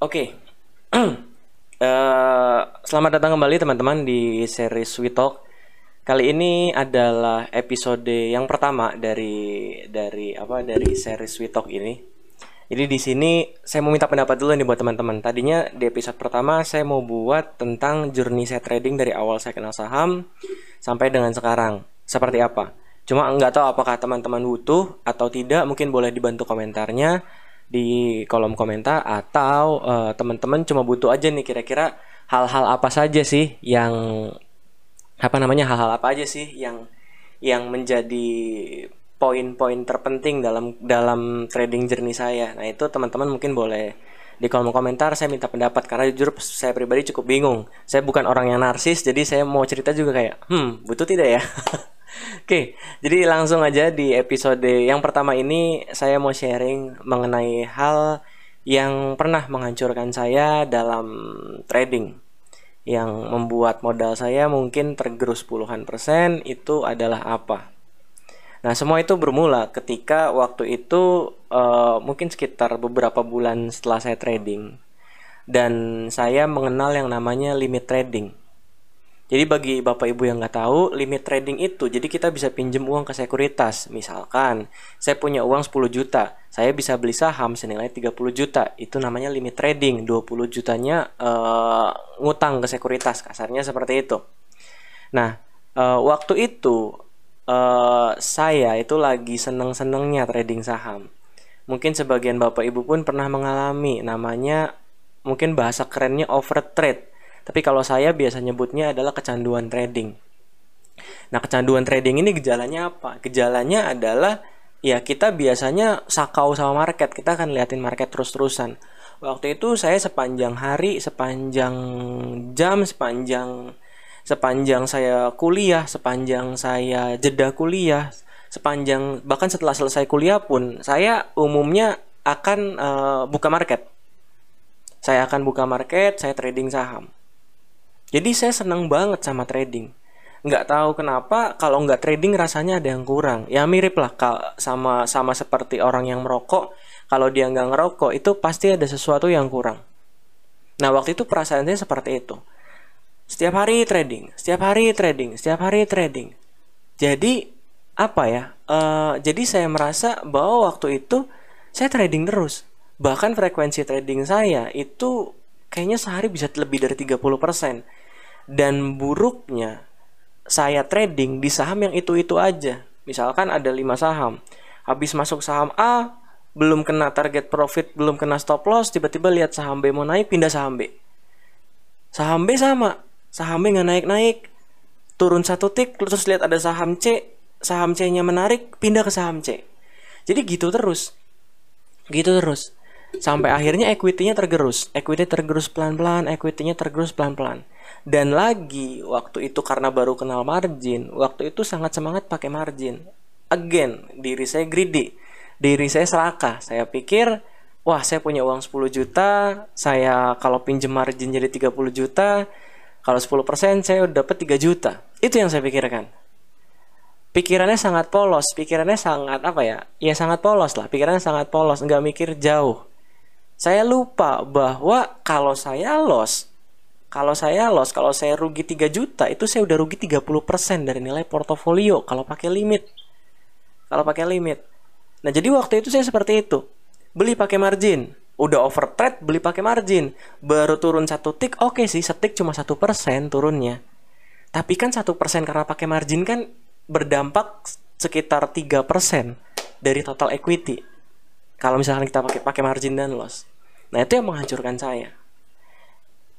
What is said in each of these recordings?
Oke. Eh, selamat datang kembali teman-teman di series We Talk. Kali ini adalah episode yang pertama dari dari apa dari series We Talk ini. Jadi di sini saya mau minta pendapat dulu nih buat teman-teman. Tadinya di episode pertama saya mau buat tentang journey saya trading dari awal saya kenal saham sampai dengan sekarang. Seperti apa? Cuma nggak tahu apakah teman-teman butuh atau tidak. Mungkin boleh dibantu komentarnya di kolom komentar atau uh, teman-teman cuma butuh aja nih kira-kira hal-hal apa saja sih yang apa namanya hal-hal apa aja sih yang yang menjadi poin-poin terpenting dalam dalam trading journey saya. Nah, itu teman-teman mungkin boleh di kolom komentar saya minta pendapat karena jujur saya pribadi cukup bingung. Saya bukan orang yang narsis jadi saya mau cerita juga kayak, "Hmm, butuh tidak ya?" Oke, jadi langsung aja di episode yang pertama ini saya mau sharing mengenai hal yang pernah menghancurkan saya dalam trading yang membuat modal saya mungkin tergerus puluhan persen itu adalah apa? Nah, semua itu bermula ketika waktu itu uh, mungkin sekitar beberapa bulan setelah saya trading dan saya mengenal yang namanya limit trading. Jadi bagi bapak ibu yang nggak tahu, limit trading itu, jadi kita bisa pinjam uang ke sekuritas. Misalkan, saya punya uang 10 juta, saya bisa beli saham senilai 30 juta. Itu namanya limit trading, 20 jutanya uh, ngutang ke sekuritas, kasarnya seperti itu. Nah, uh, waktu itu uh, saya itu lagi seneng-senengnya trading saham. Mungkin sebagian bapak ibu pun pernah mengalami namanya mungkin bahasa kerennya overtrade tapi kalau saya biasa nyebutnya adalah kecanduan trading. Nah, kecanduan trading ini gejalanya apa? Gejalanya adalah ya kita biasanya sakau sama market. Kita akan liatin market terus-terusan. Waktu itu saya sepanjang hari, sepanjang jam, sepanjang sepanjang saya kuliah, sepanjang saya jeda kuliah, sepanjang bahkan setelah selesai kuliah pun saya umumnya akan uh, buka market. Saya akan buka market, saya trading saham. Jadi saya senang banget sama trading. Nggak tahu kenapa kalau nggak trading rasanya ada yang kurang. Ya mirip lah sama sama seperti orang yang merokok. Kalau dia nggak ngerokok itu pasti ada sesuatu yang kurang. Nah waktu itu perasaan saya seperti itu. Setiap hari trading, setiap hari trading, setiap hari trading. Jadi apa ya? Uh, jadi saya merasa bahwa waktu itu saya trading terus. Bahkan frekuensi trading saya itu kayaknya sehari bisa lebih dari 30%. Dan buruknya saya trading di saham yang itu-itu aja. Misalkan ada 5 saham. Habis masuk saham A, belum kena target profit, belum kena stop loss, tiba-tiba lihat saham B mau naik, pindah saham B. Saham B sama, saham B nggak naik-naik, turun satu tik, terus lihat ada saham C, saham C-nya menarik, pindah ke saham C. Jadi gitu terus. Gitu terus. Sampai akhirnya equity-nya tergerus. Equity tergerus pelan-pelan, equity-nya tergerus pelan-pelan. Dan lagi waktu itu karena baru kenal margin, waktu itu sangat semangat pakai margin. Again, diri saya greedy. Diri saya serakah. Saya pikir, wah saya punya uang 10 juta, saya kalau pinjem margin jadi 30 juta, kalau 10% saya udah dapat 3 juta. Itu yang saya pikirkan. Pikirannya sangat polos, pikirannya sangat apa ya? Ya sangat polos lah, pikirannya sangat polos, nggak mikir jauh. Saya lupa bahwa kalau saya loss, kalau saya loss, kalau saya rugi 3 juta, itu saya udah rugi 30% dari nilai portofolio kalau pakai limit. Kalau pakai limit. Nah, jadi waktu itu saya seperti itu. Beli pakai margin. Udah over trade, beli pakai margin. Baru turun satu tick, oke okay sih, setik cuma satu persen turunnya. Tapi kan satu persen karena pakai margin kan berdampak sekitar 3% dari total equity. Kalau misalkan kita pakai pakai margin dan loss. Nah, itu yang menghancurkan saya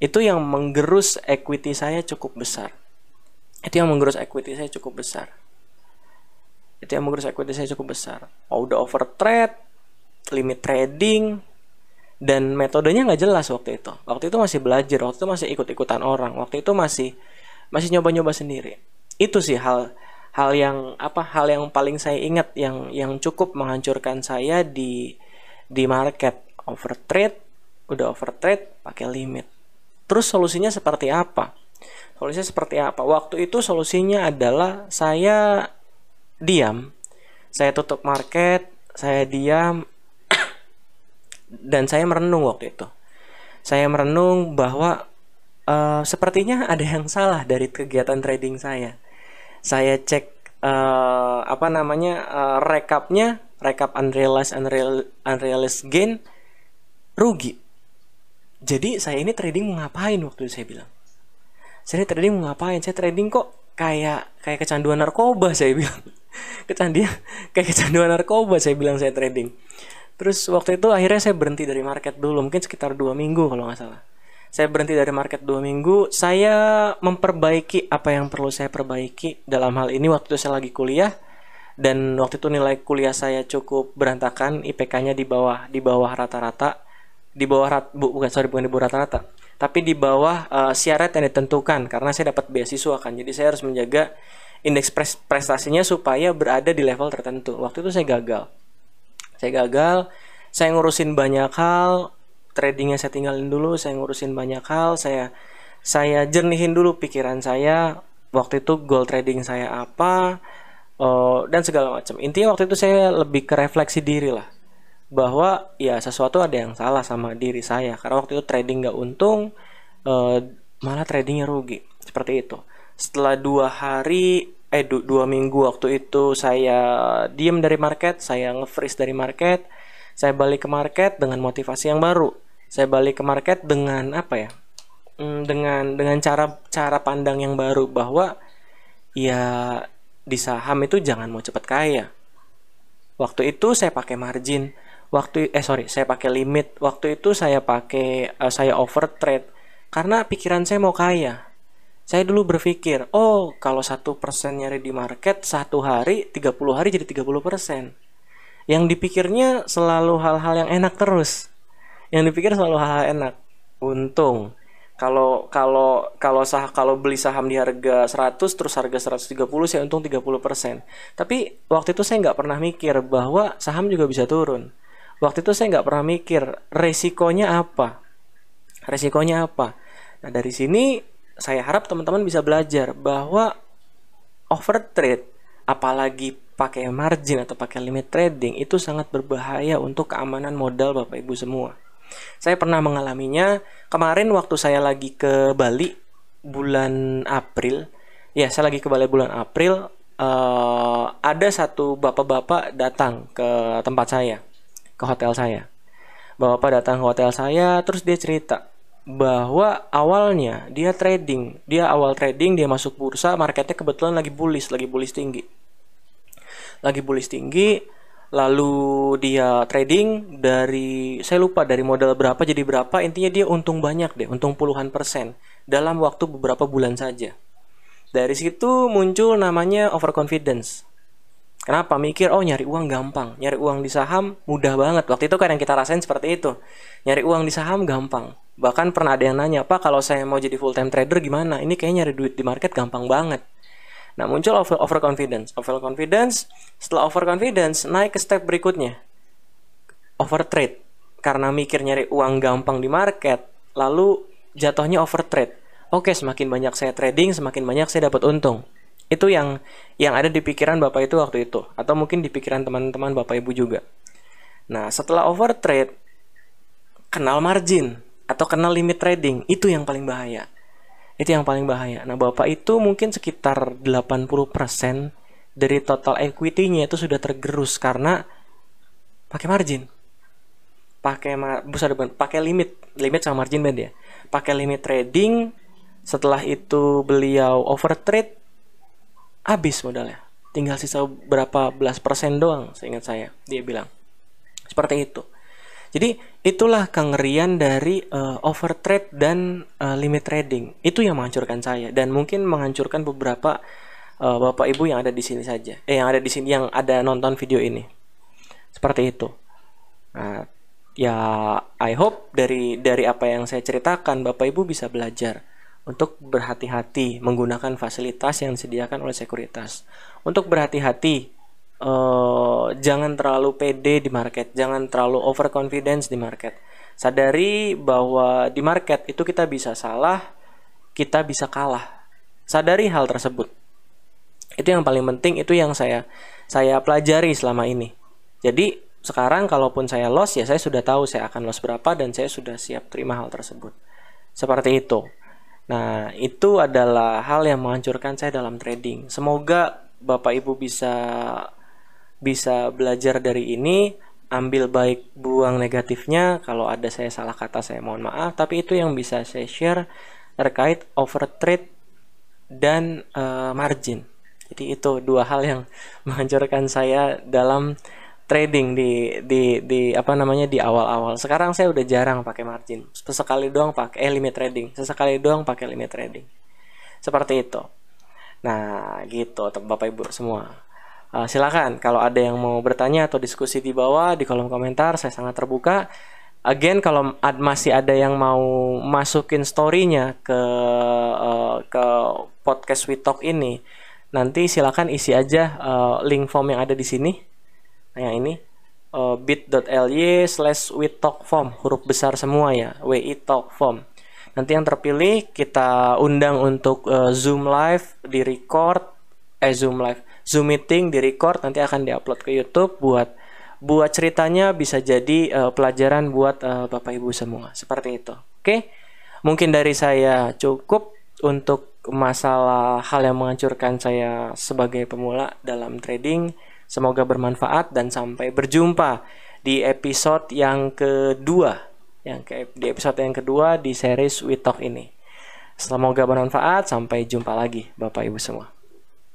itu yang menggerus equity saya cukup besar. Itu yang menggerus equity saya cukup besar. Itu yang menggerus equity saya cukup besar. Oh, udah over trade limit trading dan metodenya nggak jelas waktu itu. Waktu itu masih belajar waktu itu masih ikut-ikutan orang waktu itu masih masih nyoba-nyoba sendiri. Itu sih hal hal yang apa hal yang paling saya ingat yang yang cukup menghancurkan saya di di market. Over trade udah over trade pakai limit Terus solusinya seperti apa? Solusinya seperti apa? Waktu itu solusinya adalah saya diam, saya tutup market, saya diam, dan saya merenung waktu itu. saya merenung bahwa uh, sepertinya ada yang salah dari kegiatan trading saya. Saya cek uh, apa namanya uh, rekapnya, rekap unrealized unreal, unrealized gain rugi. Jadi saya ini trading mau ngapain waktu itu saya bilang. Saya trading mau ngapain? Saya trading kok kayak kayak kecanduan narkoba saya bilang. kecanduan kayak kecanduan narkoba saya bilang saya trading terus waktu itu akhirnya saya berhenti dari market dulu mungkin sekitar dua minggu kalau nggak salah saya berhenti dari market dua minggu saya memperbaiki apa yang perlu saya perbaiki dalam hal ini waktu saya lagi kuliah dan waktu itu nilai kuliah saya cukup berantakan IPK-nya di bawah di bawah rata-rata di bawah rat, bu, bukan sorry bukan di bawah rata-rata tapi di bawah uh, syarat yang ditentukan karena saya dapat beasiswa kan jadi saya harus menjaga indeks prestasinya supaya berada di level tertentu. Waktu itu saya gagal. Saya gagal, saya ngurusin banyak hal, tradingnya saya tinggalin dulu, saya ngurusin banyak hal, saya saya jernihin dulu pikiran saya. Waktu itu goal trading saya apa uh, dan segala macam. Intinya waktu itu saya lebih ke refleksi diri lah bahwa ya sesuatu ada yang salah sama diri saya. Karena waktu itu trading nggak untung uh, malah tradingnya rugi. Seperti itu. Setelah dua hari eh du, dua minggu waktu itu saya diem dari market saya nge-freeze dari market saya balik ke market dengan motivasi yang baru. Saya balik ke market dengan apa ya? Hmm, dengan dengan cara cara pandang yang baru bahwa ya di saham itu jangan mau cepat kaya. Waktu itu saya pakai margin waktu eh sorry saya pakai limit waktu itu saya pakai uh, saya over trade karena pikiran saya mau kaya saya dulu berpikir, oh kalau satu persen nyari di market satu hari, 30 hari jadi 30 persen. Yang dipikirnya selalu hal-hal yang enak terus. Yang dipikir selalu hal-hal enak. Untung. Kalau kalau kalau sah kalau beli saham di harga 100 terus harga 130 saya untung 30 persen. Tapi waktu itu saya nggak pernah mikir bahwa saham juga bisa turun. Waktu itu saya nggak pernah mikir resikonya apa. Resikonya apa. Nah dari sini saya harap teman-teman bisa belajar bahwa overtrade apalagi pakai margin atau pakai limit trading itu sangat berbahaya untuk keamanan modal Bapak Ibu semua. Saya pernah mengalaminya kemarin waktu saya lagi ke Bali bulan April. Ya, saya lagi ke Bali bulan April. Uh, ada satu bapak-bapak datang ke tempat saya, ke hotel saya. Bapak datang ke hotel saya, terus dia cerita, bahwa awalnya dia trading, dia awal trading, dia masuk bursa, marketnya kebetulan lagi bullish, lagi bullish tinggi. Lagi bullish tinggi, lalu dia trading dari saya lupa dari modal berapa jadi berapa, intinya dia untung banyak deh, untung puluhan persen dalam waktu beberapa bulan saja. Dari situ muncul namanya overconfidence. Kenapa? Mikir, oh nyari uang gampang. Nyari uang di saham mudah banget. Waktu itu kan yang kita rasain seperti itu. Nyari uang di saham gampang. Bahkan pernah ada yang nanya, Pak kalau saya mau jadi full time trader gimana? Ini kayaknya nyari duit di market gampang banget. Nah muncul over, overconfidence. Overconfidence, setelah overconfidence naik ke step berikutnya. Overtrade. Karena mikir nyari uang gampang di market, lalu jatuhnya overtrade. Oke, semakin banyak saya trading, semakin banyak saya dapat untung itu yang yang ada di pikiran bapak itu waktu itu. Atau mungkin di pikiran teman-teman bapak ibu juga. Nah setelah overtrade kenal margin atau kenal limit trading itu yang paling bahaya. Itu yang paling bahaya. Nah bapak itu mungkin sekitar 80% dari total equity-nya itu sudah tergerus karena pakai margin. Pakai besar pakai limit. Limit sama margin band ya. Pakai limit trading. Setelah itu beliau overtrade habis modalnya. Tinggal sisa berapa belas persen doang seingat saya. Dia bilang. Seperti itu. Jadi itulah kengerian dari uh, overtrade dan uh, limit trading. Itu yang menghancurkan saya. Dan mungkin menghancurkan beberapa uh, bapak ibu yang ada di sini saja. Eh yang ada di sini yang ada nonton video ini. Seperti itu. Nah, ya I hope dari dari apa yang saya ceritakan bapak ibu bisa belajar untuk berhati-hati menggunakan fasilitas yang disediakan oleh sekuritas. Untuk berhati-hati, uh, jangan terlalu pede di market, jangan terlalu overconfidence di market. Sadari bahwa di market itu kita bisa salah, kita bisa kalah. Sadari hal tersebut. Itu yang paling penting, itu yang saya saya pelajari selama ini. Jadi sekarang kalaupun saya loss ya saya sudah tahu saya akan loss berapa dan saya sudah siap terima hal tersebut. Seperti itu. Nah, itu adalah hal yang menghancurkan saya dalam trading. Semoga Bapak Ibu bisa bisa belajar dari ini, ambil baik, buang negatifnya. Kalau ada saya salah kata saya mohon maaf, tapi itu yang bisa saya share terkait overtrade dan uh, margin. Jadi itu dua hal yang menghancurkan saya dalam trading di di di apa namanya di awal-awal. Sekarang saya udah jarang pakai margin. Sesekali doang pakai eh, limit trading. Sesekali doang pakai limit trading. Seperti itu. Nah, gitu Bapak Ibu semua. Uh, silakan kalau ada yang mau bertanya atau diskusi di bawah di kolom komentar, saya sangat terbuka. Again kalau ad, masih ada yang mau masukin storynya ke uh, ke podcast We Talk ini, nanti silakan isi aja uh, link form yang ada di sini Nah yang ini uh, bit.ly slash form huruf besar semua ya wi form. Nanti yang terpilih kita undang untuk uh, Zoom live di record eh Zoom live Zoom meeting di record nanti akan diupload ke YouTube buat buat ceritanya bisa jadi uh, pelajaran buat uh, Bapak Ibu semua seperti itu. Oke. Okay? Mungkin dari saya cukup untuk masalah hal yang menghancurkan saya sebagai pemula dalam trading. Semoga bermanfaat dan sampai berjumpa di episode yang kedua, yang ke di episode yang kedua di series We Talk ini. Semoga bermanfaat, sampai jumpa lagi Bapak Ibu semua.